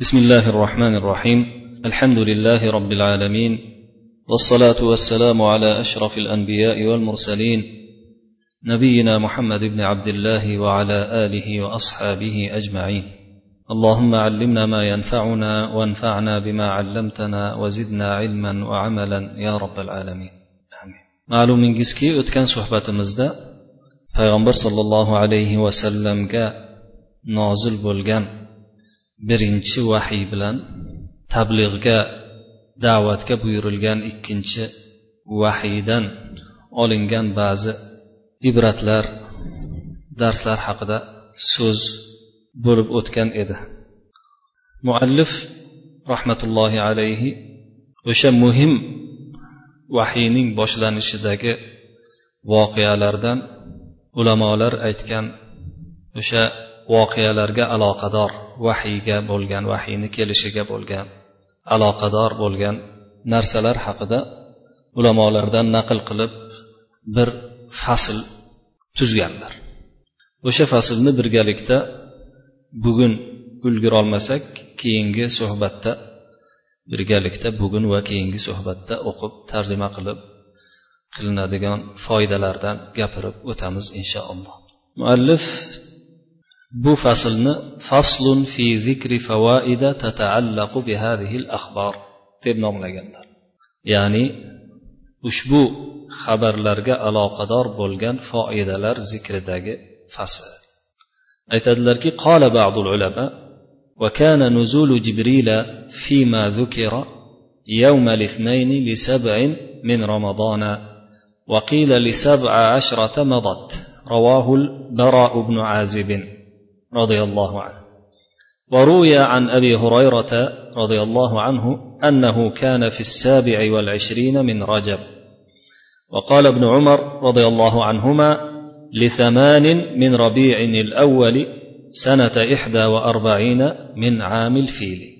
بسم الله الرحمن الرحيم. الحمد لله رب العالمين. والصلاة والسلام على أشرف الأنبياء والمرسلين. نبينا محمد بن عبد الله وعلى آله وأصحابه أجمعين. اللهم علمنا ما ينفعنا وانفعنا بما علمتنا وزدنا علما وعملا يا رب العالمين. ma'lumingizki o'tgan suhbatimizda payg'ambar sollallohu alayhi vasallamga nozil bo'lgan birinchi vahiy bilan tablig'ga da'vatga buyurilgan ikkinchi vahiydan olingan ba'zi ibratlar darslar haqida so'z bo'lib o'tgan edi. Muallif rahmatullohi alayhi o'sha muhim vahiyning boshlanishidagi voqealardan ulamolar aytgan o'sha voqealarga aloqador. Vahiyga bo'lgan vahiyni kelishiga bo'lgan aloqador bo'lgan narsalar haqida ulamolardan naql qilib bir fasl tuzganlar. O'sha faslni birgalikda bugun ulgurolmasak keyingi suhbatda birgalikda bugun va keyingi suhbatda o'qib tarjima qilib qilinadigan foydalardan gapirib o'tamiz inshaalloh. Muallif bu faslni faslun fi zikri favoida tataallaqu bi hadhihi al-akhbar deb nomlaganlar ya'ni ushbu xabarlarga aloqador bo'lgan foidalar zikridagi fasl aytadilarki qola ba'dul ulama وكان نزول جبريل فيما ذكر يوم الاثنين لسبع من رمضان وقيل لسبع عشرة مضت رواه البراء بن عازب رضي الله عنه. وروي عن أبي هريرة رضي الله عنه أنه كان في السابع والعشرين من رجب. وقال ابن عمر رضي الله عنهما لثمان من ربيع الأول سنة إحدى وأربعين من عام الفيل.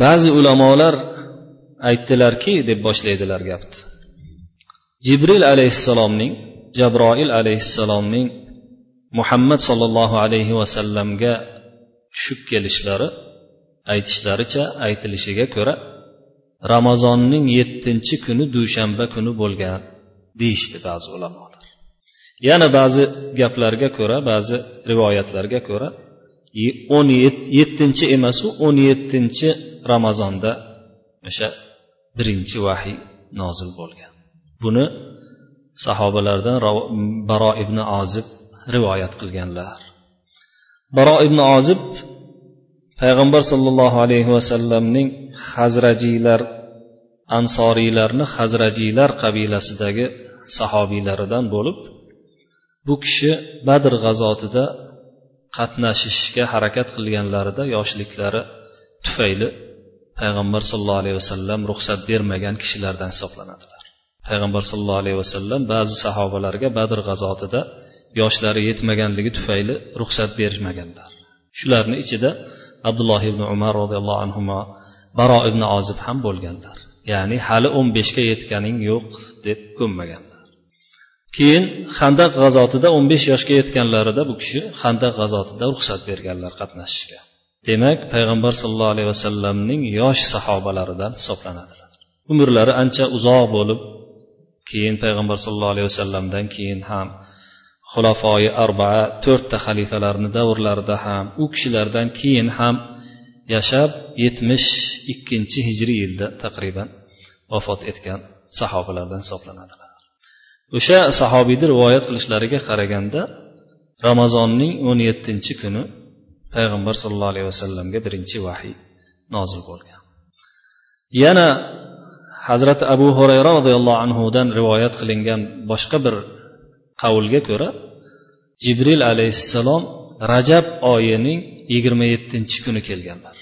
بعض ulamolar aytdilarki deb boshlaydilar gapni jibril alayhissalomning jabroil alayhissalomning muhammad sollallohu alayhi vasallamga tushib kelishlari aytishlaricha aytilishiga ko'ra ramazonning yettinchi kuni dushanba kuni bo'lgan deyishdi ba'zi ulamolar. Yana ba'zi gaplarga ko'ra ba'zi rivoyatlarga ko'ra o'n yettinchi emasu o'n yettinchi ramazonda o'sha birinchi vahiy nozil bo'lgan. Buni sahobalardan baro ibn ozib rivoyat qilganlar. Baro ibn ozib payg'ambar sollallohu alayhi vasallamning hazrajiylar ansoriylarni hazrajiylar qabilasidagi sahobiylaridan bo'lib bu kishi badr g'azotida qatnashishga harakat qilganlarida yoshliklari tufayli payg'ambar sollallohu alayhi vasallam ruxsat bermagan kishilardan hisoblanadilar. Payg'ambar sollallohu alayhi vasallam ba'zi sahobalarga badr g'azotida yoshlari yetmaganligi tufayli ruxsat bermaganlar shularni ichida abdulloh ibn umar roziyallohu anhu baro ibn ozib ham bo'lganlar. Ya'ni hali o'n beshga yetganing yo'q deb ko'nmaganlar. Keyin handaq g'azotida o'n besh yoshga yetganlarida bu kishi handaq g'azotida ruxsat berganlar qatnashishga. Demak payg'ambar sollallohu alayhi vasallamning yosh sahobalaridan hisoblanadilar. Umrlari ancha uzoq bo'lib keyin payg'ambar sollallohu alayhi vasallamdan keyin ham xulafoi arbaa to'rtta xalifalarni davrlarida ham u kishilardan keyin ham yashab yetmish ikkinchi hijriy yilda taqriban vafot etgan sahobalardan hisoblanadilar o'sha sahobiyni rivoyat qilishlariga qaraganda ramazonning o'n yettinchi kuni payg'ambar sollallohu alayhi vasallamga birinchi vahiy nozil bo'lgan. Yana hazrati abu hurayra roziyallohu anhudan rivoyat qilingan boshqa bir qavlga ko'ra jibril alayhissalom rajab oyining yigirma yettinchi kuni kelganlar.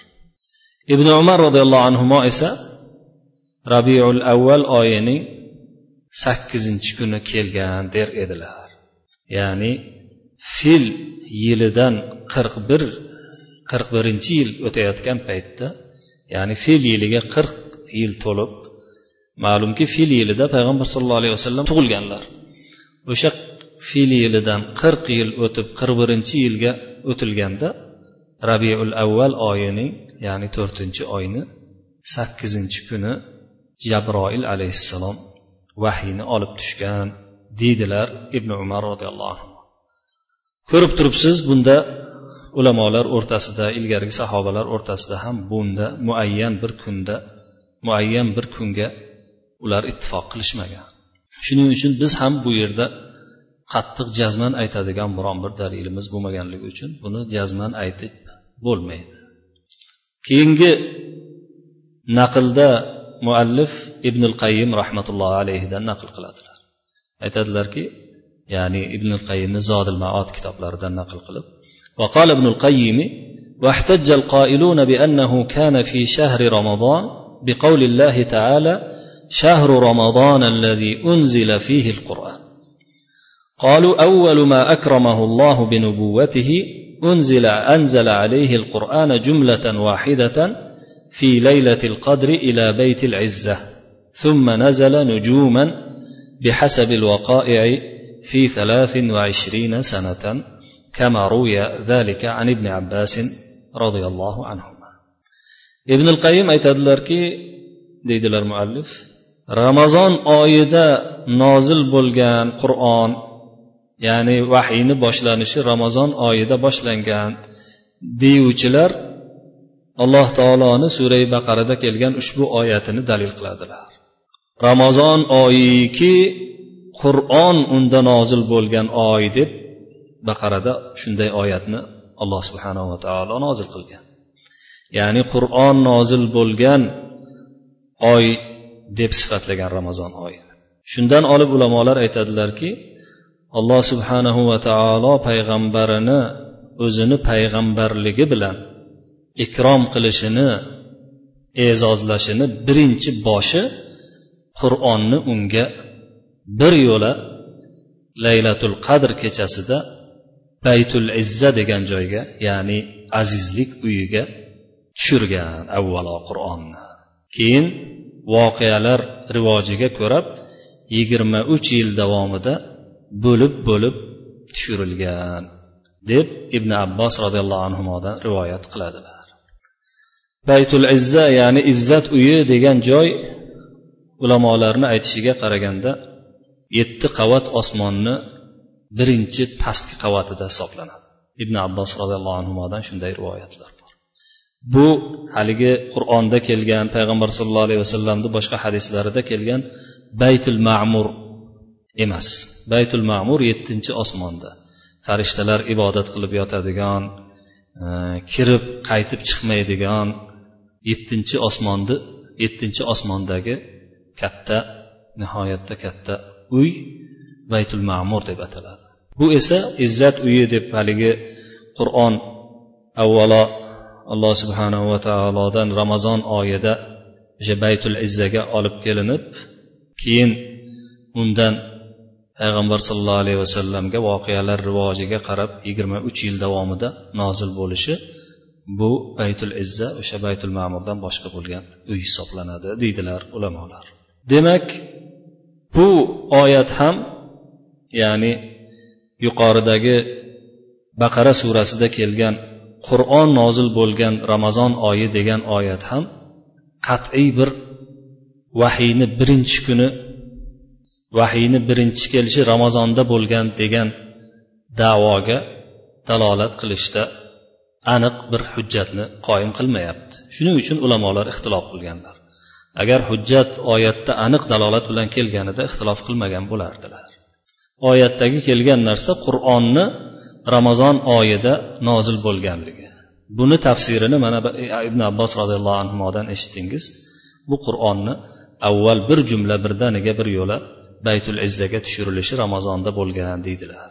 Ibn umar roziyallohu anhu esa rabiul avval oyining sakkizinchi kuni kelgan der edilar. Ya'ni fil yilidan qirq bir qirq birinchi yil o'tayotgan paytda ya'ni fil yiliga qirq yil to'lib ma'lumki fil yilida payg'ambar sallallohu alayhi vasallam tug'ilganlar. O'sha fil yilidan qirq yil o'tib qirq birinchi yilga o'tilganda rabiul avval oyining ya'ni to'rtinchi oyni sakkizinchi kuni jabroil alayhissalom vahiyni olib tushgan deydilar ibn umar roziyallohu anhu. Ko'rib turibsiz bunda ulamolar o'rtasida ilgarigi sahobalar o'rtasida ham bunda muayyan bir kunda muayyan bir kunga ular ittifoq qilishmagan. shuning uchun biz ham bu yerda qattiq jazman aytadigan biron bir dalilimiz bo'lmaganligi uchun buni jazman aytib bo'lmaydi keyingi naqlda muallif ibn qayyim rahmatullohi alayhidan naql qiladilar aytadilarki ya'ni ibn qayyimni zodil maot kitoblaridan naql qilib وقال ابن القيم واحتج القائلون بأنه كان في شهر رمضان بقول الله تعالى شهر رمضان الذي أنزل فيه القرآن. قالوا أول ما أكرمه الله بنبوته أنزل أنزل عليه القرآن جملة واحدة في ليلة القدر إلى بيت العزة ثم نزل نجوما بحسب الوقائع في ثلاث وعشرين سنة كما روي ذلك عن ابن عباس رضي الله عنهما. ابن القيم aytadilarki deydilar muallif ramazon oyida nozil bo'lgan qur'on ya'ni vahiyni boshlanishi ramazon oyida boshlangan deyuvchilar alloh taoloni surai baqarada kelgan ushbu oyatini dalil qiladilar. Ramazon oyiki qur'on unda nozil bo'lgan oy deb baqarada shunday oyatni alloh subhanava taolo nozil qilgan. Ya'ni qur'on nozil bo'lgan oy deb sifatlagan ramazon oyini shundan olib ulamolar aytadilarki alloh subhanahu va taolo payg'ambarini o'zini payg'ambarligi bilan ikrom qilishini e'zozlashini birinchi boshi qur'onni unga bir yo'la laylatul qadr kechasida baytul izza degan joyga ya'ni azizlik uyiga tushirgan avvalo qur'onni. Keyin voqealar rivojiga ko'ra yigirma uch yil davomida bo'lib bo'lib tushirilgan deb ibn abbos roziyallohu anhudan rivoyat qiladilar. Baytul izza ya'ni izzat uyi degan joy ulamolarni aytishiga qaraganda yetti qavat osmonni birinchi pastki qavatida hisoblanadi. Ibn abbos roziyallohu anhudan shunday rivoyatlar. Bu haligi qur'onda kelgan payg'ambar sallallohu alayhi vasallamni boshqa hadislarida kelgan baytul ma'mur emas. Baytul ma'mur yettinchi osmonda. Farishtalar ibodat qilib yotadigan e, kirib qaytib chiqmaydigan yettinchi osmonni yettinchi osmondagi katta nihoyatda katta uy baytul ma'mur deb ataladi. Bu esa izzat uyi deb haligi qur'on avvalo alloh subhanahu va taolodan ramazon oyida o'sha baytul izzaga olib kelinib keyin undan payg'ambar sollallohu alayhi vasallamga voqealar rivojiga qarab yigirma uch yil davomida nozil bo'lishi bu baytul izza o'sha baytul ma'murdan boshqa bo'lgan uy hisoblanadi deydilar ulamolar. Demak bu oyat ham ya'ni yuqoridagi baqara surasida kelgan qur'on nozil bo'lgan ramazon oyi degan oyat ham qat'iy bir vahiyni birinchi kuni vahiyni birinchi kelishi ramazonda bo'lgan degan davoga dalolat qilishda aniq bir hujjatni qoyim qilmayapti. Shuning uchun ulamolar ixtilof qilganlar. Agar hujjat oyatda aniq dalolat bilan kelganida ixtilof qilmagan bo'lardilar. Oyatdagi kelgan narsa qur'onni ramazon oyida nozil bo'lganligi buni tafsirini mana ibn abbos roziyallohu anhudan eshitdingiz bu qur'onni avval bir jumla birdaniga bir yo'la baytul izzaga tushirilishi ramazonda bo'lgan deydilar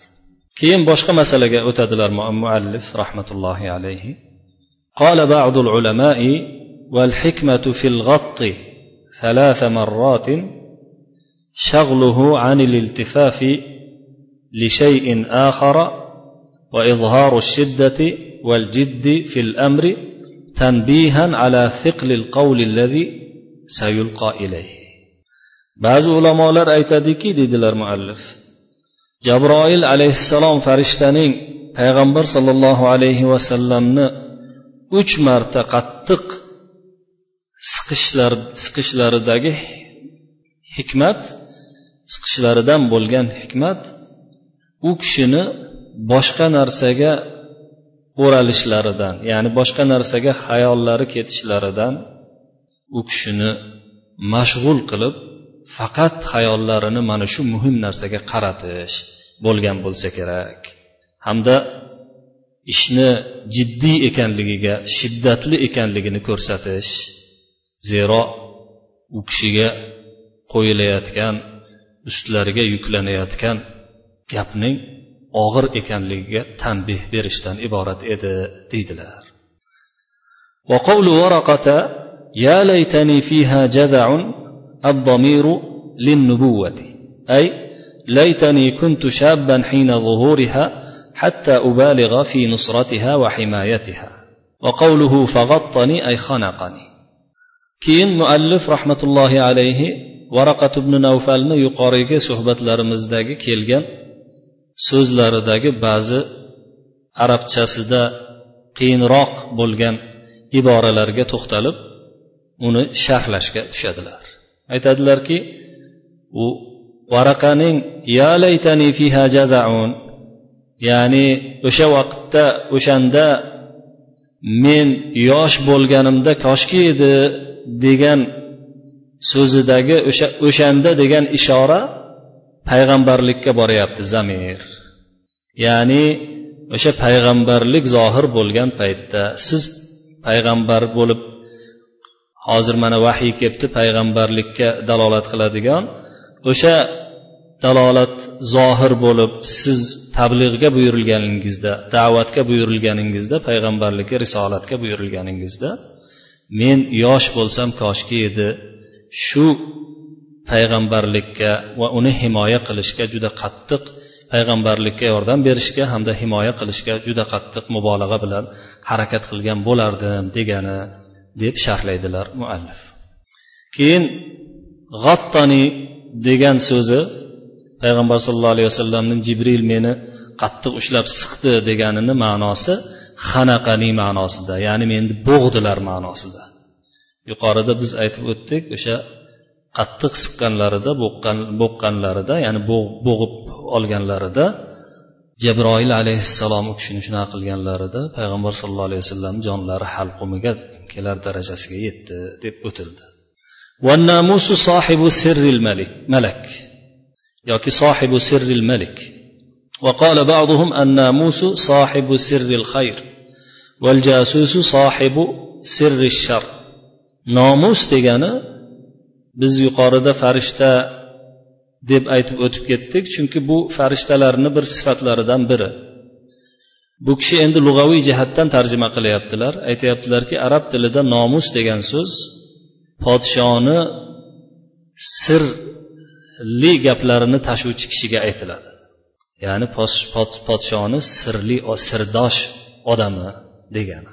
keyin boshqa masalaga o'tadilar muallif rahmatullohi alayhi قال بعض العلماء والحكمة في الغط ثلاث مرات شغله عن الالتفاف لشيء آخر وإظهار الشدة والجد في الأمر تنبيها على ثقل القول الذي سيلقى إليه ba'zi ulamolar aytadiki deydilar muallif jabroil alayhissalom farishtaning payg'ambar sollallohu alayhi vasallamni uch marta qattiq siqishlar siqishlaridagi hikmat siqishlaridan bo'lgan hikmat u kishini boshqa narsaga o'ralishlaridan ya'ni boshqa narsaga hayollari ketishlaridan u kishini mashg'ul qilib faqat hayollarini mana shu muhim narsaga qaratish bo'lgan bo'lsa kerak. Hamda ishni jiddiy ekanligiga shiddatli ekanligini ko'rsatish zero u kishiga qo'yilayotgan ustlariga yuklanayotgan gapning og'ir ekanligiga tanbeh berishdan iborat edi deydilar وقول ورقة يا ليتني فيها جذع الضمير للنبوة أي ليتني كنت شابا حين ظهورها حتى أبالغ في نصرتها وحمايتها وقوله فغطني أي خنقني keyin muallif rahmatullohi alayhi varaqat ibn navfalni yuqorigi suhbatlarimizdagi kelgan so'zlaridagi ba'zi arabchasida qiyinroq bo'lgan iboralarga to'xtalib uni sharhlashga tushadilar. Aytadilarki u varaqaning ya laytani fiha jazaun ya'ni o'sha vaqtda o'shanda men yosh bo'lganimda koshki edi degan so'zidagi o'sha o'shanda degan ishora payg'ambarlikka boryapti zamir. Ya'ni o'sha payg'ambarlik zohir bo'lgan paytda siz payg'ambar bo'lib hozir mana vahiy kelibdi payg'ambarlikka dalolat qiladigan o'sha dalolat zohir bo'lib siz tablig'ga buyurilganingizda da'vatga buyurilganingizda payg'ambarlikka risolatga buyurilganingizda men yosh bo'lsam koshki edi shu payg'ambarlikka va uni himoya qilishga juda qattiq payg'ambarlikka yordam berishga hamda himoya qilishga juda qattiq mubolag'a bilan harakat qilgan bo'lardim degani deb sharhlaydilar muallif. Keyin g'attani degan so'zi payg'ambar sallallohu alayhi vasallamning jibril meni qattiq ushlab siqdi deganini ma'nosi xanaqani ma'nosida ya'ni meni bo'g'dilar ma'nosida. Yuqorida biz aytib o'tdik o'sha qattiq siqqanlarida bo'qqanlarida ya'ni bo'g'ib olganlarida jabroil alayhissalom u kishini shunaqa qilganlarida payg'ambar sallallohu alayhi vasallam jonlari halqumiga kelar darajasiga yetdi deb o'tildi والناموس صاحب سر الملك ملك yoki صاحب سر الملك وقال بعضهم الناموس صاحب سر الخير والجاسوس صاحب سر الشر nomus degani biz yuqorida farishta deb aytib o'tib ketdik chunki bu farishtalarni bir sifatlaridan biri. Bu kishi endi lug'aviy jihatdan tarjima qilyaptilar. Aytyaptilarki arab tilida nomus degan so'z podshoni sirli gaplarini tashuvchi kishiga aytiladi. Ya'ni podshoni sirli sirdosh odami degani.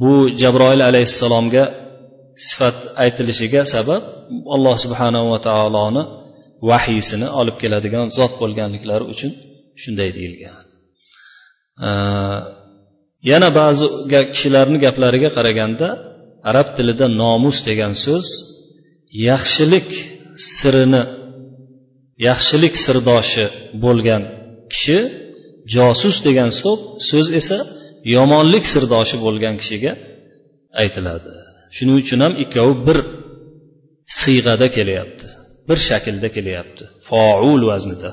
Bu jabroil alayhissalomga sifat aytilishiga sabab alloh subhanava taoloni vahiysini olib keladigan zot bo'lganliklari uchun shunday deyilgan. Yana ba'zi kishilarni gaplariga qaraganda arab tilida nomus degan so'z yaxshilik sirini yaxshilik sirdoshi bo'lgan kishi josus degan so'z esa yomonlik sirdoshi bo'lgan kishiga aytiladi. Shuning uchun ham ikkovi bir siyg'ada kelyapti bir shaklda kelyapti. Foul vaznida.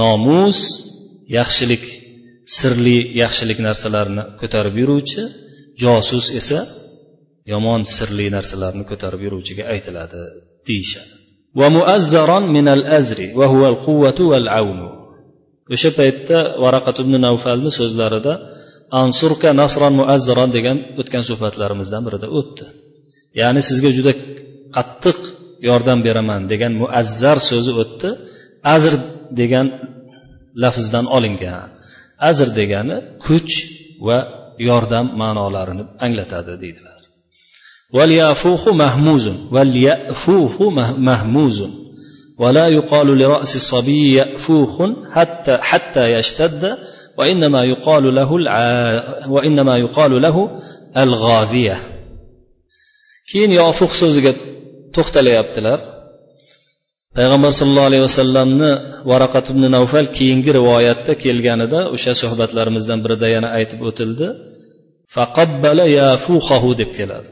Nomus yaxshilik sirli yaxshilik narsalarni ko'tarib yuruvchi josus esa yomon sirli narsalarni ko'tarib yuruvchiga aytiladi deyishadi. O'sha paytda varaqat ibn navfalni so'zlarida ansurka nasron muazzaron degan o'tgan suhbatlarimizdan birida o'tdi. ya'ni sizga juda qattiq yordam beraman degan muazzar so'zi o'tdi azr degan lafzdan olingan azr degani kuch va yordam ma'nolarini anglatadi deydilar واليافوخ مهموز واليأفوخ مهموز ولا يقال لرأس الصبي يأفوخ حتى حتى يشتد وإنما يقال له الع... وإنما يقال له al g'oziya keyin yofuq so'ziga to'xtalyaptilar payg'ambar sallallohu alayhi vasallamni varaqat ibn navfal keyingi rivoyatda kelganida o'sha suhbatlarimizdan birida yana aytib o'tildi. Faqabbala yafuhahu deb keladi.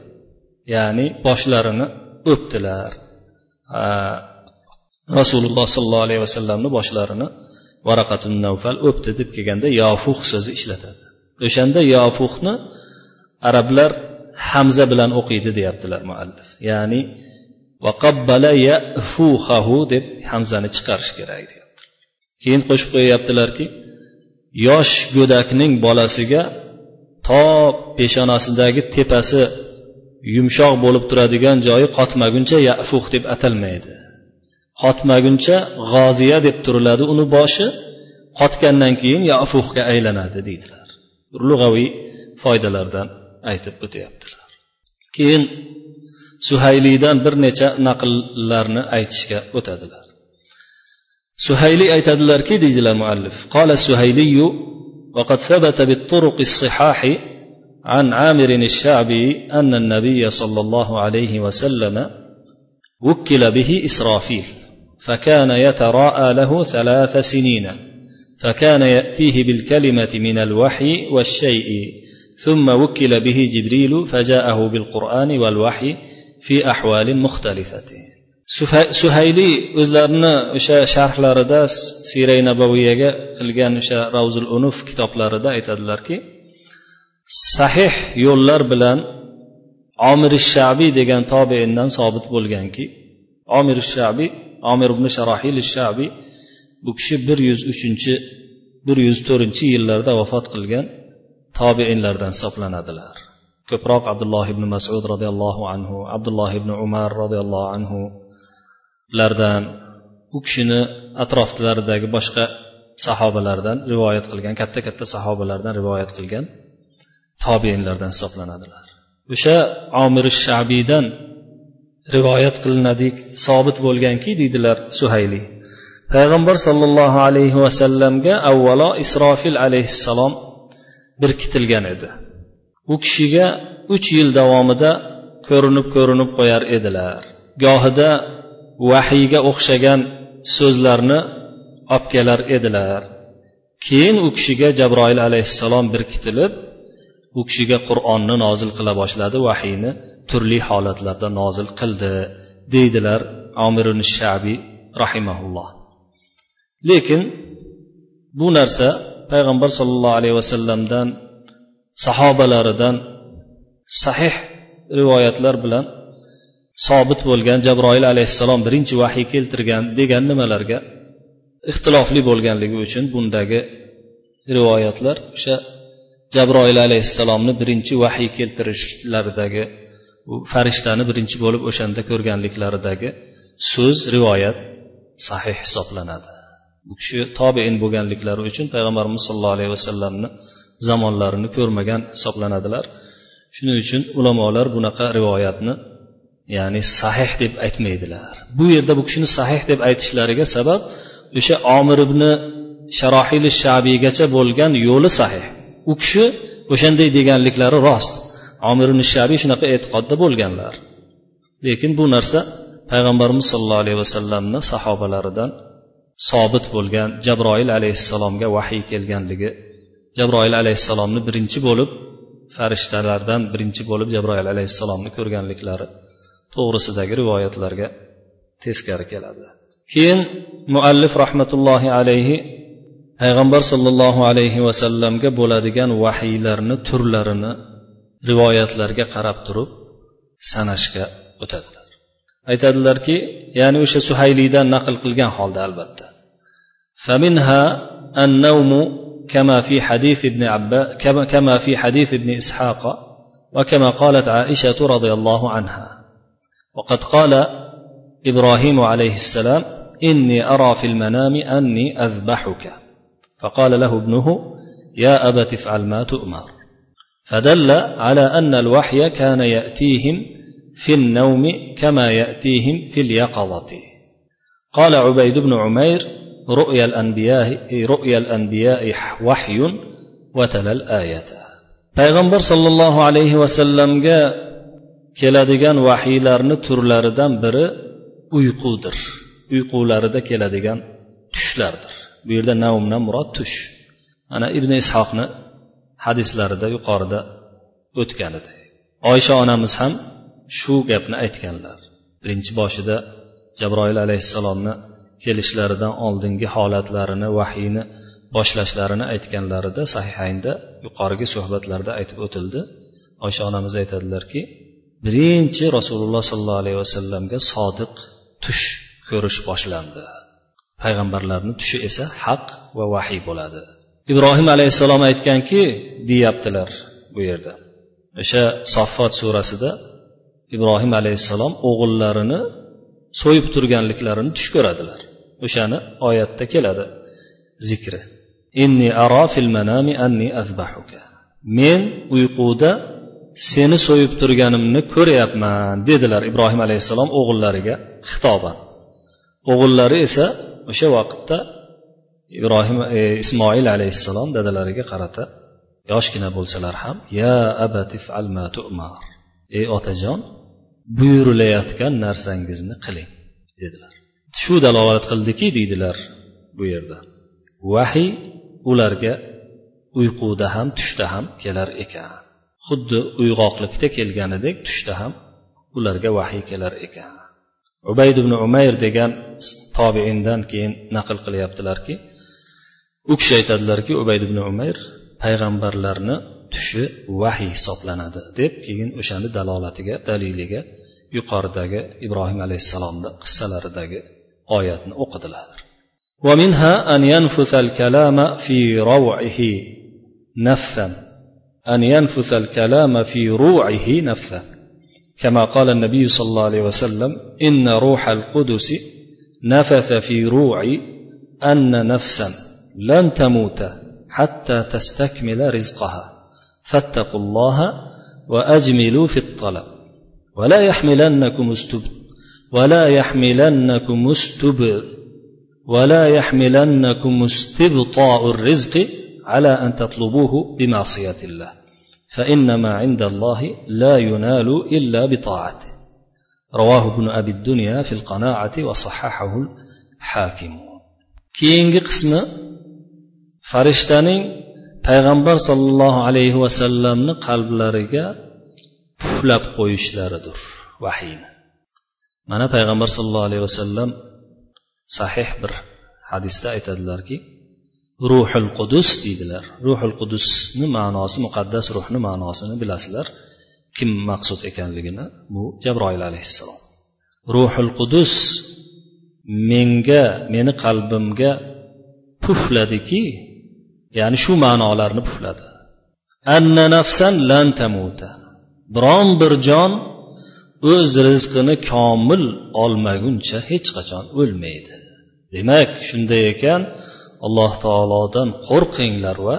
Ya'ni boshlarini o'pdilar. Rasululloh sollallohu alayhi vasallamni boshlarini varaqatun navfal o'pdi deb kelganda yofuh so'zi ishlatadi o'shanda yofuhni arablar hamza bilan o'qiydi deyaptilar muallif. Ya'ni vaqabbala yafuhahu deb hamzani chiqarish kerak deyapti keyin qo'shib qo'yyaptilarki yosh go'dakning bolasiga to peshonasidagi tepasi yumshoq bo'lib turadigan joyi qotmaguncha yafuh deb atalmaydi. Qotmaguncha g'oziya deb turiladi uni boshi qotgandan keyin yafuhga aylanadi deydilar. Lug'aviy foydalardan. Aytib o'tyaptilar. Keyin suhayliydan bir necha naqllarni aytishga o'tadilar. Suhayli aytadilarki deydilar muallif qola suhayliyu وقد ثبت بالطرق الصحاح عن عامر الشعبي أن النبي صلى الله عليه وسلم وكل به إسرافيل فكان يتراءى له ثلاث سنين فكان يأتيه بالكلمة من الوحي والشيء ثم وكل به جبريل فجاءه بالقرآن والوحي fi ahvalin muxtalifati suhayli o'zlarini o'sha sharhlarida siray nabaviyaga qilgan o'sha ravzul unuf kitoblarida aytadilarki sahih yo'llar bilan omir shabiy degan tobeindan sobit bo'lganki omir shabiy omir ibn sharohil shabiy bu kishi bir yuz uchinchi bir yuz to'rtinchi yillarda vafot qilgan tobeinlardan hisoblanadilar. Ko'proq abdulloh ibn masud roziyallohu anhu abdulloh ibn umar roziyallohu anhu lardan u kishini atroflaridagi boshqa sahobalardan rivoyat qilgan katta katta sahobalardan rivoyat qilgan tobeinlardan hisoblanadilar. O'sha omir shabiydan rivoyat qilinadik sobit bo'lganki deydilar suhayli. Payg'ambar sollallohu alayhi vasallamga avvalo isrofil alayhissalom berkitilgan edi. U kishiga uch yil davomida ko'rinib ko'rinib qo'yar edilar. Gohida vahiyga o'xshagan so'zlarni olib kelar edilar. Keyin u kishiga jabroil alayhissalom berkitilib u kishiga qur'onni nozil qila boshladi vahiyni turli holatlarda nozil qildi deydilar omirun shabiy rahimaulloh lekin bu narsa payg'ambar sollallohu alayhi vasallamdan sahobalaridan sahih rivoyatlar bilan sobit bo'lgan jabroil alayhissalom birinchi vahiy keltirgan degan nimalarga ixtilofli bo'lganligi uchun bundagi rivoyatlar o'sha jabroil alayhissalomni birinchi vahiy keltirishlaridagi u farishtani birinchi bo'lib o'shanda ko'rganliklaridagi so'z rivoyat sahih hisoblanadi. Bu kishi tobein bo'lganliklari uchun payg'ambarimiz sollallohu alayhi vasallamni zamonlarini ko'rmagan hisoblanadilar. Shuning uchun ulamolar bunaqa rivoyatni ya'ni sahih deb aytmaydilar. Bu yerda bu kishini sahih deb aytishlariga sabab o'sha omir ibn sharohil shabiygacha bo'lgan yo'li sahih. U kishi o'shanday deganliklari rost. Omir ibn shabiy shunaqa e'tiqodda bo'lganlar. Lekin bu narsa payg'ambarimiz sollallohu alayhi vasallamni sahobalaridan sobit bo'lgan jabroil alayhissalomga vahiy kelganligi. Jabroil alayhissalomni birinchi bo'lib farishtalardan birinchi bo'lib jabroil alayhissalomni ko'rganliklari to'g'risidagi rivoyatlarga teskari keladi. Keyin muallif rahmatullohi alayhi payg'ambar sollallohu alayhi vasallamga bo'ladigan vahiylarni turlarini rivoyatlarga qarab turib sanashga o'tadilar. Aytadilarki ya'ni o'sha suhayliydan naql qilgan holda albatta. فمنها النوم كما في حديث ابن عباس كما في حديث ابن إسحاق وكما قالت عائشة رضي الله عنها. وقد قال إبراهيم عليه السلام إني أرى في المنام أني أذبحك. فقال له ابنه يا أبت افعل ما تؤمر. فدل على أن الوحي كان يأتيهم في النوم كما يأتيهم في اليقظة. قال عبيد بن عمير رؤيا الأنبياء رؤيا الأنبياء وحي وتلا الآية payg'ambar sollallohu alayhi vasallamga keladigan vahiylarni turlaridan biri uyqudir uyqularida keladigan tushlardir bu yerda navmdan murod tush ana ibn ishoqni hadislarida yuqorida o'tgan edi oysha onamiz ham shu gapni aytganlar birinchi boshida jabroil alayhissalomni kelishlaridan oldingi holatlarini vahiyni boshlashlarini aytganlarida sahihaynda yuqorigi suhbatlarda aytib o'tildi. Oysha onamiz aytadilarki birinchi rasululloh sollallohu alayhi vasallamga sodiq tush ko'rish boshlandi. Payg'ambarlarni tushi esa haq va vahiy bo'ladi. Ibrohim alayhissalom aytganki deyaptilar bu yerda. O'sha soffot surasida ibrohim alayhissalom o'g'illarini so'yib turganliklarini tush ko'radilar. O'shani oyatda keladi. Zikri. Inni ara fil manami anni azbahuka. Men uyquda seni so'yib turganimni ko'ryapman dedilar ibrohim alayhissalom o'g'illariga xitoban. O'g'illari esa o'sha vaqtda ibrohim e, ismoil alayhissalom dadalariga qarata yoshgina bo'lsalar ham ya abatif alma tu'mar. Ey otajon buyurilayotgan narsangizni qiling dedilar. Shu dalolat qildiki deydilar bu yerda. Vahiy ularga uyquda ham tushda ham kelar ekan. Xuddi uyg'oqlikda kelganidek tushda ham ularga vahiy kelar ekan. Ubayd ibn umayr degan tobeindan keyin naql qilyaptilarki u kishi aytadilarki ubayd ibn umayr payg'ambarlarni tushi vahiy hisoblanadi deb keyin o'shani dalolatiga daliliga yuqoridagi ibrohim alayhissalomni qissalaridagi oyatni o'qidilar ومنها أن ينفث الكلام في روعه نفثا. أن ينفث الكلام في روعه نفثا. كما قال النبي صلى الله عليه وسلم إن روح القدس نفث في روعي أن نفسا لن تموت حتى تستكمل رزقها. فاتقوا الله وأجملوا في الطلب. ولا يحملنكم ولا يحملنكم استب ولا يحملنكم استبطاء الرزق على أن تطلبوه بمعصية الله. فإنما عند الله لا ينال إلا بطاعته. رواه ابن أبي الدنيا في القناعة وصححه الحاكم. keyingi qismi farishtaning payg'ambar sollallohu alayhi vasallamni qalblariga puflab qo'yishlaridir vahiyni mana payg'ambar sollallohu alayhi vasallam sahih bir hadisda aytadilarki ruhul qudus deydilar. Ruhul qudusni ma'nosi muqaddas ruhni ma'nosini bilasizlar kim maqsud ekanligini bu jabroil alayhissalom. Ruhul qudus menga meni qalbimga pufladiki ya'ni shu ma'nolarni pufladi. Anna nafsan lan tamuta. Biron bir jon o'z rizqini komil olmaguncha hech qachon o'lmaydi. Demak shunday ekan alloh taolodan qo'rqinglar va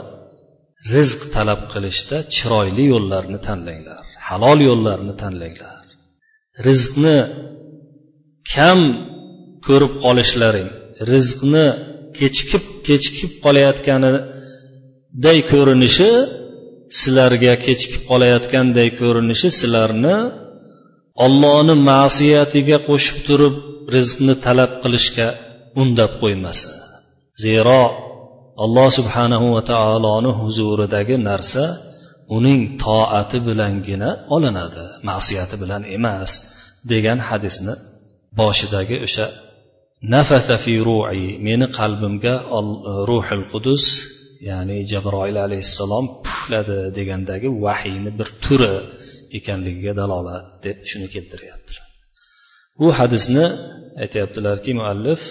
rizq talab qilishda chiroyli yo'llarni tanlanglar halol yo'llarni tanlanglar. Rizqni kam ko'rib qolishlaring rizqni kechikib kechikib qolayotganiday ko'rinishi sizlarga kechikib qolayotganday ko'rinishi sizlarni ollohni ma'siyatiga qo'shib turib rizqni talab qilishga undab qo'ymasin zero alloh subhanahu va taoloni huzuridagi narsa uning toati bilangina olinadi ma'siyati bilan emas degan hadisni boshidagi o'sha nafasa fi ru'i meni qalbimga ruhil qudus ya'ni jabroil alayhissalom pufladi degandagi vahiyni bir turi ekanligiga dalolat deb shuni keltiryaptilar bu hadisni aytyaptilarki muallif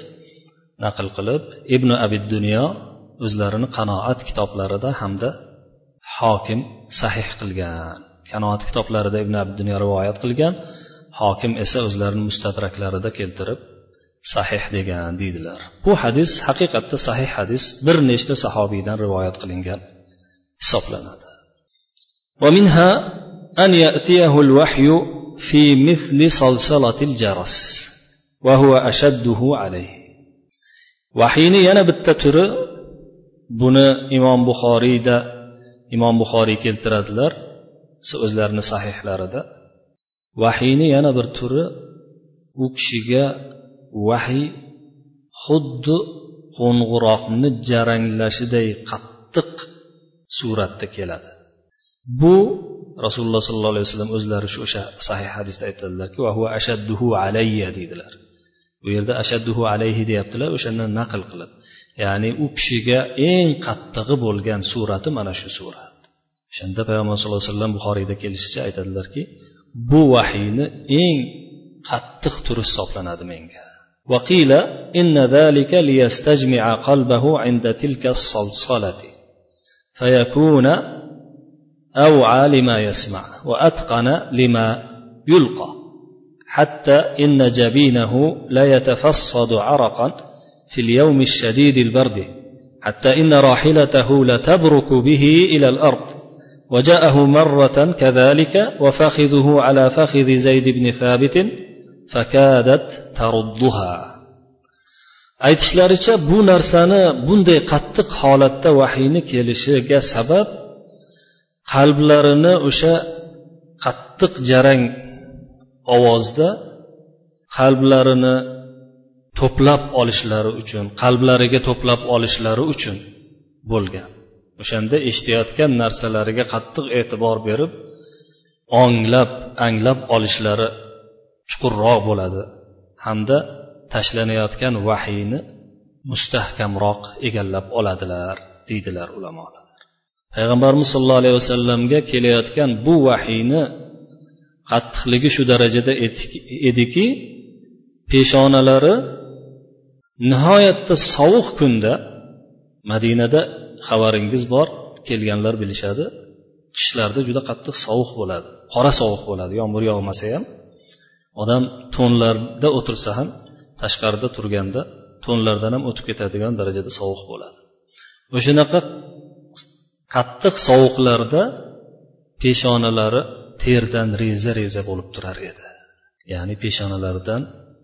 naql qilib ibn abid dunyo o'zlarini qanoat kitoblarida hamda hokim sahih qilgan qanoat kitoblarida ibn abid dunyo rivoyat qilgan hokim esa o'zlarini mustadraklarida keltirib sahih degan deydilar bu hadis haqiqatda sahih hadis bir nechta sahobiydan rivoyat qilingan hisoblanadi ومنها أن يأتيه الوحي في مثل صلصلة الجرس وهو أشده عليه vahiyni yana bitta turi buni imom buxoriyda imom buxoriy keltiradilar o'zlarini sahihlarida vahiyni yana bir turi u kishiga vahiy xuddi qo'ng'iroqni jaranglashiday qattiq suratda keladi bu rasululloh sollallohu alayhi vasallam o'zlari shu o'sha sahih hadisda aytadilarki ashadduhu alayya deydilar bu yerda ashadduhu alayhi deyaptilar o'shandan naql qilib ya'ni u kishiga eng qattig'i bo'lgan surati mana shu surat o'shanda payg'ambar sallallohu alayhi vasallam buxoriyda kelishicha aytadilarki bu vahiyni eng qattiq turi hisoblanadi menga وقيل إن ذلك ليستجمع قلبه عند تلك الصلصلة فيكون أوعى لما يسمع وأتقن لما يلقى حتى إن جبينه لا يتفصد عرقا في اليوم الشديد البرد حتى إن راحلته لتبرك به إلى الأرض. وجاءه مرة كذلك وفخذه على فخذ زيد بن ثابت فكادت تردها. aytishlaricha bu narsani bunday qattiq holatda vahiyni kelishiga sabab qalblarini o'sha qattiq jarang ovozda qalblarini to'plab olishlari uchun qalblariga to'plab olishlari uchun bo'lgan. O'shanda eshitayotgan narsalariga qattiq e'tibor berib onglab anglab olishlari chuqurroq bo'ladi. Hamda tashlanayotgan vahiyni mustahkamroq egallab oladilar deydilar ulamolar. Payg'ambarimiz sollallohu alayhi vasallamga kelayotgan bu vahiyni qattiqligi shu darajada ediki peshonalari nihoyatda sovuq kunda madinada xabaringiz bor kelganlar bilishadi qishlarda juda qattiq sovuq bo'ladi qora sovuq bo'ladi yomg'ir yog'masa ham. Odam to'nlarda o'tirsa ham tashqarida turganda to'nlardan ham o'tib ketadigan darajada sovuq bo'ladi. O'shanaqa qattiq sovuqlarda peshonalari terdan reza reza bo'lib turar edi. Ya'ni peshonalaridan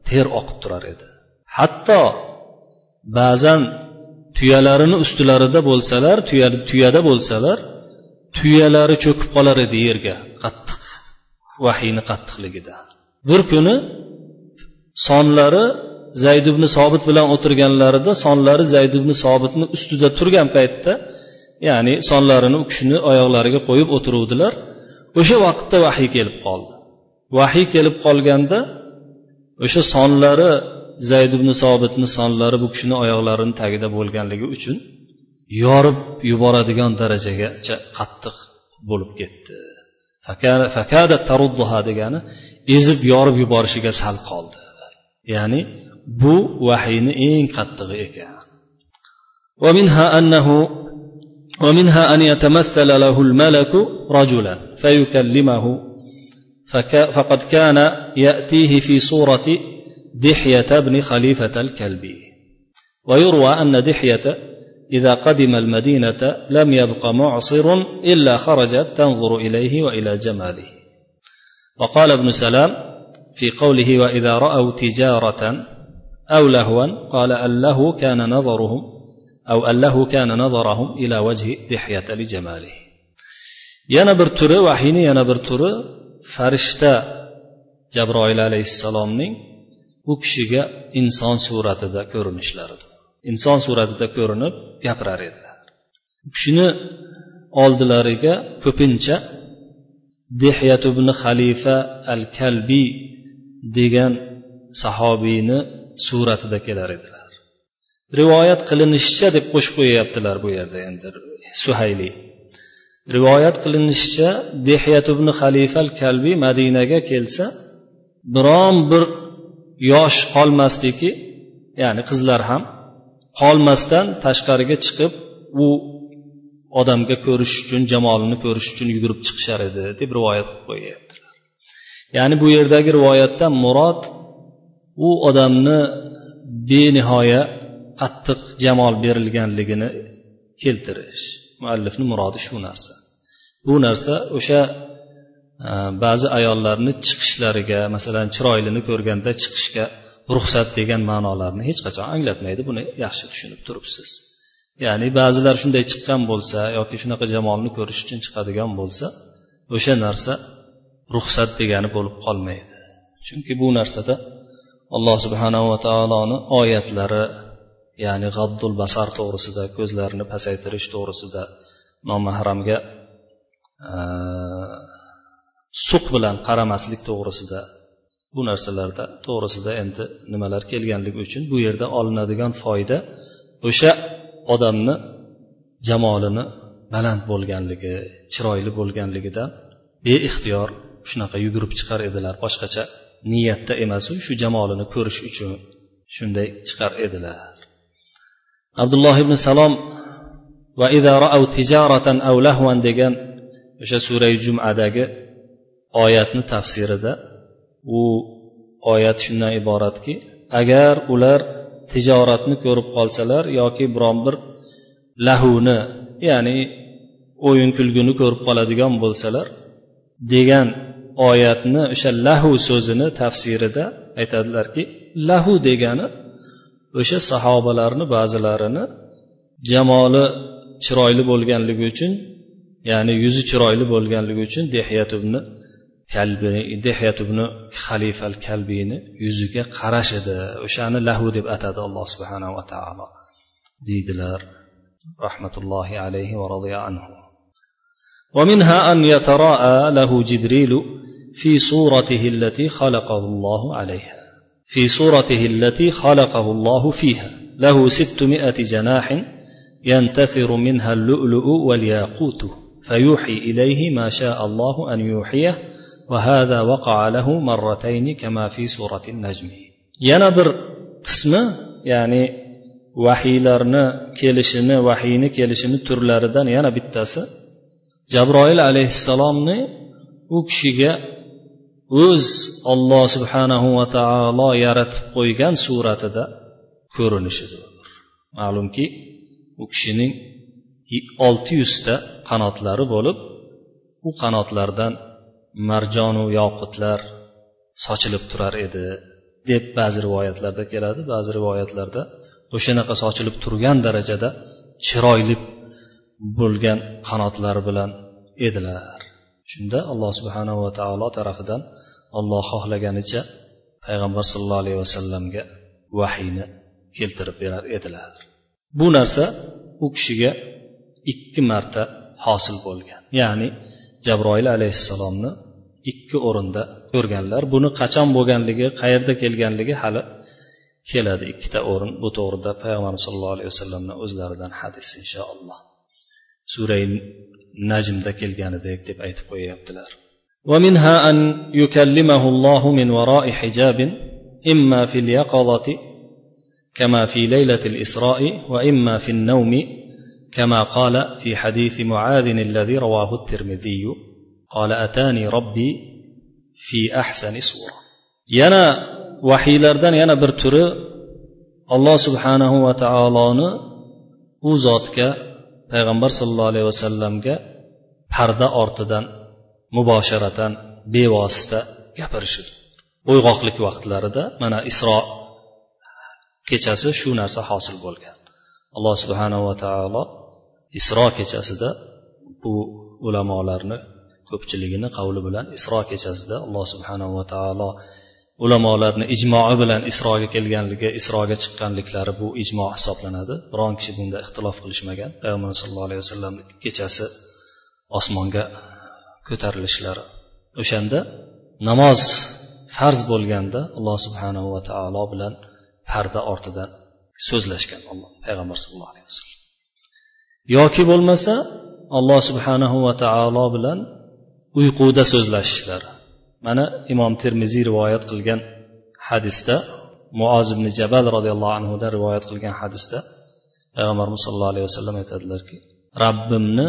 ter oqib turar edi. Hatto ba'zan tuyalarini ustilarida bo'lsalar tuyada bo'lsalar tuyalari cho'kib qolar edi yerga qattiq vahiyni qattiqligida. Bir kuni sonlari zayd ibn sobit bilan o'tirganlarida sonlari zayd ibn sobitni ustida turgan paytda ya'ni sonlarini u kishini oyoqlariga qo'yib o'tiruvdilar o'sha vaqtda vahiy kelib qoldi vahiy kelib qolganda o'sha sonlari zayd ibn sobitni sonlari bu kishini oyoqlarini tagida bo'lganligi uchun yorib yuboradigan darajagacha qattiq bo'lib ketdi fakada tarudduha degani ezib yorib yuborishiga sal qoldi ya'ni bu vahiyni eng qattig'i ekan ومنها أنه ومنها أن يتمثل له الملك رجلا فيكلمه. فقد كان يأتيه في صورة دحية بن خليفة الكلبي ويروى أن دحية إذا قدم المدينة لم يبق معصر إلا خرجت تنظر إليه وإلى جماله. وقال ابن سلام في قوله وإذا رأوا تجارة أو لهوا قال أله كان نظرهم أو أله كان نظرهم إلى وجه دحية لجماله yana bir turi vahiyni yana bir turi farishta jabroil alayhissalomning u kishiga inson suratida ko'rinishlaridir inson suratida ko'rinib gapirar edilar u kishini oldilariga ko'pincha dehyat ibn xalifa al kalbiy degan sahobiyni suratida kelar edilar rivoyat qilinishicha deb qo'shib qo'yyaptilar bu yerda endi suhayli. Rivoyat qilinishicha dehyat ibn xalifa al kalbiy madinaga kelsa biron bir yosh qolmasdiki ya'ni qizlar ham qolmasdan tashqariga chiqib u odamga ko'rish uchun jamolini ko'rish uchun yugurib chiqishar edi deb rivoyat qilib qo'yyaptilar. Ya'ni bu yerdagi rivoyatdan murod u odamni benihoya qattiq jamol berilganligini keltirish. Muallifni murodi shu narsa. Bu narsa o'sha e, ba'zi ayollarni chiqishlariga masalan chiroylini ko'rganda chiqishga ruxsat degan ma'nolarni hech qachon anglatmaydi. Buni yaxshi tushunib turibsiz. Ya'ni ba'zilar shunday chiqqan bo'lsa yoki shunaqa jamolni ko'rish uchun chiqadigan bo'lsa o'sha narsa ruxsat degani bo'lib qolmaydi. Chunki bu narsada alloh subhanava taoloni oyatlari ya'ni g'addul basar to'g'risida ko'zlarini pasaytirish to'g'risida nomahramga e, suq bilan qaramaslik to'g'risida bu narsalarda to'g'risida endi nimalar kelganligi uchun bu yerda olinadigan foyda o'sha odamni jamolini baland bo'lganligi chiroyli bo'lganligidan beixtiyor shunaqa yugurib chiqar edilar. Boshqacha niyatda emasu shu jamolini ko'rish uchun shunday chiqar edilar. Abdulloh ibn salom va tijaratan aw lahvan degan o'sha surai jumadagi oyatni tafsirida u oyat shundan iboratki agar ular tijoratni ko'rib qolsalar yoki biron bir lahuni ya'ni o'yin kulguni ko'rib qoladigan bo'lsalar degan oyatni o'sha lahu so'zini tafsirida aytadilarki lahu degani o'sha sahobalarni ba'zilarini jamoli chiroyli bo'lganligi uchun ya'ni yuzi chiroyli bo'lganligi uchun dehyat ibn kalbi dehyat ibn xalifa al kalbiyni yuziga qarash edi o'shani lahu deb atadi alloh subhanava taolo deydilar rahmatullohi alayhi va radiya anhu ومنها أن يتراءى له جبريل في صورته التي خلقه الله عليها في صورته التي خلقه الله فيها. له ستمائة جناح ينتثر منها اللؤلؤ والياقوت فيوحي إليه ما شاء الله أن يوحيه وهذا وقع له مرتين كما في سورة النجم. yana bir qismi ya'ni vahiylarni kelishini vahiyni kelishini turlaridan yana bittasi jabroil alayhissalomni u o'z olloh subhanahu va taolo yaratib qo'ygan suratida ko'rinishidir ma'lumki u kishining olti yuzta qanotlari bo'lib u qanotlardan marjonu yoqutlar sochilib turar edi deb ba'zi rivoyatlarda keladi. Ba'zi rivoyatlarda o'shanaqa sochilib turgan darajada chiroyli bo'lgan qanotlari bilan edilar. Shunda alloh subhanava taolo tarafidan olloh xohlaganicha payg'ambar sallallohu alayhi vasallamga vahiyni keltirib berar edilar bu narsa u kishiga ikki marta hosil bo'lgan. Ya'ni jabroil alayhissalomni ikki o'rinda ko'rganlar buni qachon bo'lganligi qayerda kelganligi hali keladi. Ikkita o'rin bu to'g'rida payg'ambarimiz sallallohu alayhi vasallamni o'zlaridan hadis inshaalloh surai najmda kelganidek deb aytib qo'yyaptilar ومنها أن يكلمه الله من وراء حجاب إما في اليقظة كما في ليلة الإسراء وإما في النوم كما قال في حديث معاذ الذي رواه الترمذي قال أتاني ربي في أحسن صورة yana vahiylardan yana bir turi alloh subhanahu va taoloni u zotga payg'ambar sollallohu alayhi vasallamga parda ortidan mubosharatan bevosita gapirishidir uyg'oqlik vaqtlarida mana isro kechasi shu narsa hosil bo'lgan. Alloh subhanava taolo isro kechasida bu ulamolarni ko'pchiligini qavli bilan isro kechasida alloh subhanava taolo ulamolarni ijmoi bilan isroga kelganligi isroga chiqqanliklari bu ijmo hisoblanadi. Biron kishi bunda ixtilof qilishmagan. Payg'ambar sallallohu alayhi vasallam kechasi osmonga ko'tarilishlari. O'shanda namoz farz bo'lganda alloh subhanahu va taolo bilan parda ortidan so'zlashgan alloh payg'ambar sallallohu alayhi vasallam. Yoki bo'lmasa alloh subhanahu va taolo bilan uyquda so'zlashishlari. Mana imom termiziy rivoyat qilgan hadisda muoz ibn jabal roziyallohu anhudan rivoyat qilgan hadisda payg'ambarimiz sollallohu alayhi vasallam aytadilarki rabbimni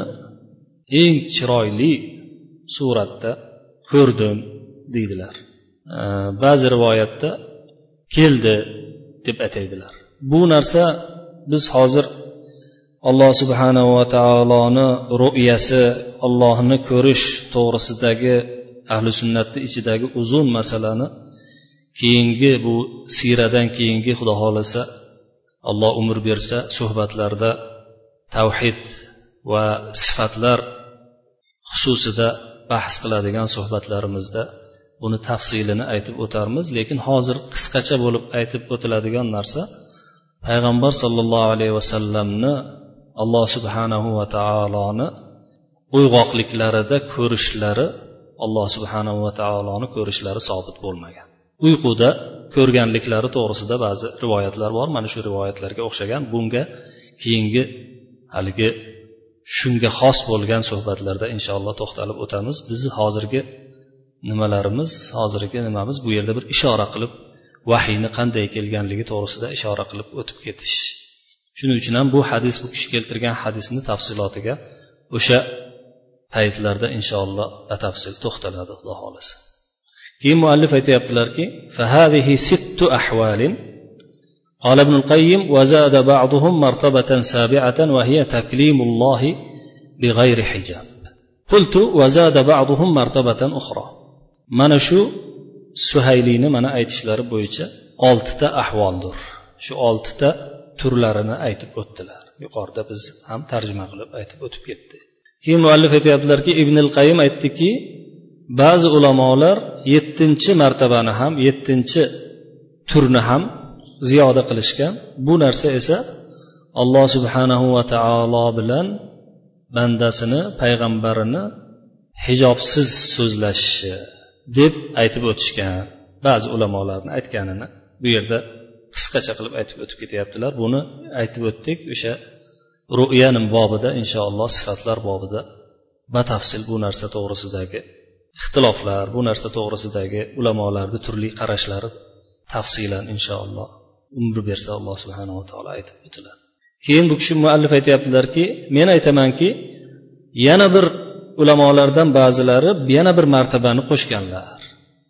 eng chiroyli suratda ko'rdim deydilar. Ba'zi rivoyatda keldi deb aytadilar bu narsa biz hozir alloh subhanava taoloni ru'yasi ollohni ko'rish to'g'risidagi ahli sunnatni ichidagi uzun masalani keyingi bu siyradan keyingi xudo xohlasa alloh umr bersa suhbatlarda tavhid va sifatlar xususida bahs qiladigan suhbatlarimizda buni tafsilini aytib o'tarmiz lekin hozir qisqacha bo'lib aytib o'tiladigan narsa payg'ambar sollallohu alayhi vasallamni alloh subhanahu va taoloni uyg'oqliklarida ko'rishlari alloh subhanahu va taoloni ko'rishlari sobit bo'lmagan. Uyquda ko'rganliklari to'g'risida ba'zi rivoyatlar bor. Mana shu rivoyatlarga o'xshagan bunga keyingi haligi shunga xos bo'lgan suhbatlarda inshaalloh to'xtalib o'tamiz. Bizni hozirgi nimalarimiz hozirgi nimamiz bu yerda bir ishora qilib vahiyni qanday kelganligi to'g'risida ishora qilib o'tib ketish. Shuning uchun ham bu hadis bu kishi keltirgan hadisni tafsilotiga o'sha paytlarda inshaalloh batafsil to'xtaladi xudo xohlasa. Keyin muallif aytyaptilarki قال ابن القيم وزاد بعضهم مرتبة سابعة وهي تكليم الله بغير حجاب قلت وزاد بعضهم مرتبة أخرى mana shu suhayliyni mana aytishlari bo'yicha oltita ahvoldir shu oltita turlarini aytib o'tdilar yuqorida biz ham tarjima qilib aytib o'tib ketdi keyin muallif aytyaptilarki ibn qayim aytdiki ba'zi ulamolar yettinchi martabani ham yettinchi turni ham ziyoda qilishgan. Bu narsa esa alloh subhanahu va taolo bilan bandasini payg'ambarini hijobsiz so'zlashishi deb aytib o'tishgan ba'zi ulamolarni aytganini bu yerda qisqacha qilib aytib o'tib ketyaptilar. Buni aytib o'tdik. O'sha ru'yani bobida inshaalloh sifatlar bobida batafsil bu narsa to'g'risidagi ixtiloflar bu narsa to'g'risidagi ulamolarni turli qarashlari tafsilan inshaalloh. umr bersa alloh subhanava taolo aytib o'tiladi. Keyin bu kishi muallif aytyaptilarki men aytamanki yana bir ulamolardan ba'zilari yana bir martabani qo'shganlar.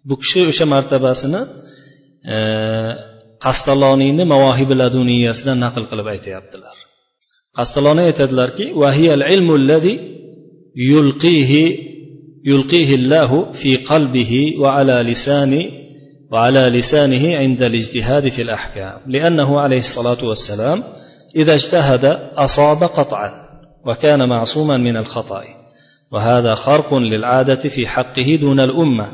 Bu kishi o'sha martabasini e, qastaloniyni mavohibi laduniyasidan naql qilib aytyaptilar qastaloniy aytadilarki ilmu yulqihi yulqihi allahu fi qalbihi va ala lisani وعلى لسانه عند الاجتهاد في الأحكام لأنه عليه الصلاة والسلام إذا اجتهد أصاب قطعا وكان معصوما من الخطأ وهذا خرق للعادة في حقه دون الأمة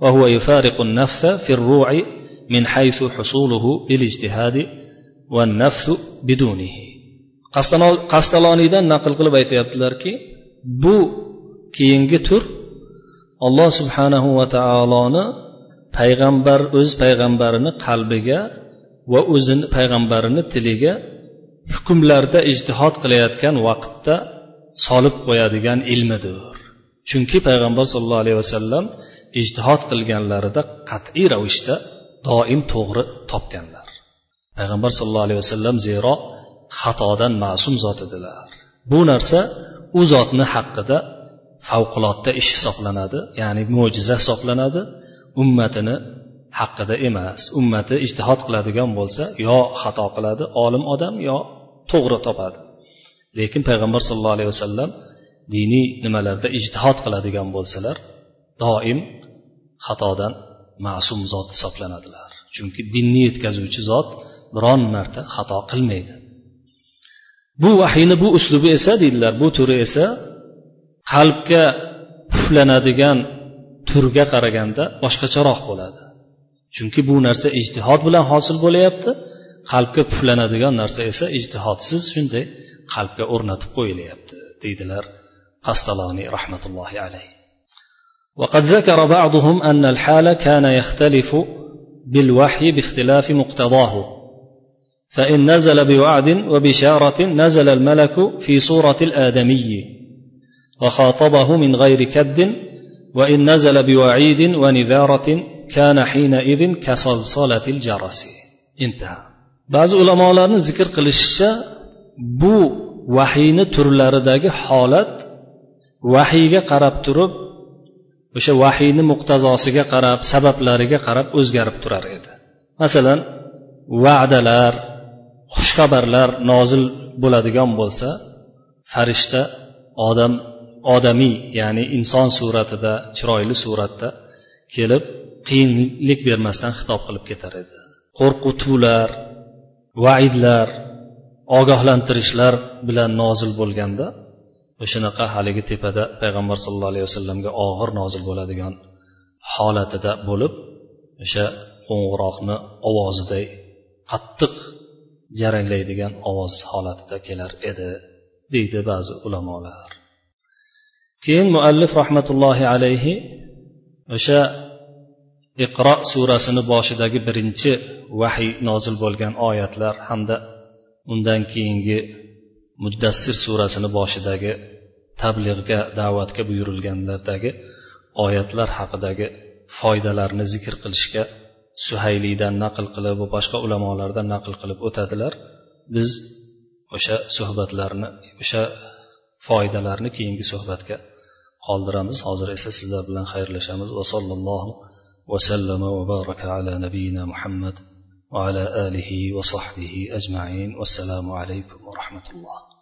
وهو يفارق النفث في الروع من حيث حصوله بالاجتهاد والنفث بدونه. qastaloniydan naql qilib aytyaptilarki bu keyingi tur alloh subhanahu va taoloni payg'ambar o'z payg'ambarini qalbiga va o'zini payg'ambarini tiliga hukmlarda ijtihod qilayotgan vaqtda solib qo'yadigan ilmidir. Chunki payg'ambar sollallohu alayhi vasallam ijtihod qilganlarida qat'iy ravishda doim to'g'ri topganlar. Payg'ambar sollallohu alayhi vasallam zero xatodan ma'sum zot edilar. Bu narsa u zotni haqqida favqulodda ish hisoblanadi ya'ni mo'jiza hisoblanadi. Ummatini haqida emas. Ummati ijtihod qiladigan bo'lsa yo xato qiladi olim odam yo to'g'ri topadi. Lekin payg'ambar sallallohu alayhi vasallam diniy nimalarda ijtihod qiladigan bo'lsalar doim xatodan ma'sum zot hisoblanadilar. Chunki dinni yetkazuvchi zot biron marta xato qilmaydi. Bu vahiyni bu uslubi esa deydilar bu turi esa qalbga puflanadigan turga qaraganda boshqacharoq bo'ladi chunki bu narsa ijtihod bilan hosil bo'layapti qalbga puflanadigan narsa esa ijtihodsiz shunday qalbga o'rnatib qo'yilyapti deydilar qastaloniy rahmatullohi alayhi وقد ذكر بعضهم أن الحال كان يختلف بالوحي باختلاف مقتضاه فإن نزل بوعد وبشارة نزل الملك في صورة الآدمي وخاطبه من غير كد وإن نزل بوعيد ونذارة كان حينئذ كصلصلة الجرس انتهى بعض علماء ذكر qilishicha bu vahiyni turlaridagi holat vahiyga qarab turib o'sha vahiyni muqtazosiga qarab sabablariga qarab o'zgarib turar edi masalan va'dalar xushxabarlar nozil bo'ladigan bo'lsa farishta odam odamiy ya'ni inson suratida chiroyli suratda kelib qiyinlik bermasdan xitob qilib ketar edi. Qo'rqutuvlar vaidlar ogohlantirishlar bilan nozil bo'lganda o'shanaqa haligi tepada payg'ambar sallallohu alayhi vasallamga og'ir nozil bo'ladigan holatida bo'lib o'sha qo'ng'iroqni ovoziday qattiq jaranglaydigan ovoz holatida kelar edi deydi ba'zi ulamolar. Keyin muallif rahmatullohi alayhi o'sha iqro surasini boshidagi birinchi vahiy nozil bo'lgan oyatlar hamda undan keyingi muddassir surasini boshidagi tablig'ga da'vatga buyurilganlardagi oyatlar haqidagi foydalarni zikr qilishga suhayliydan naql qilib va boshqa ulamolardan naql qilib o'tadilar. Biz o'sha suhbatlarni o'sha foydalarni keyingi suhbatga qoldiramiz hozir esa sizlar bilan xayrlashamiz va sallallohu وسلم وبارك على نبينا محمد وعلى اله وصحبه اجمعين والسلام عليكم ورحمه الله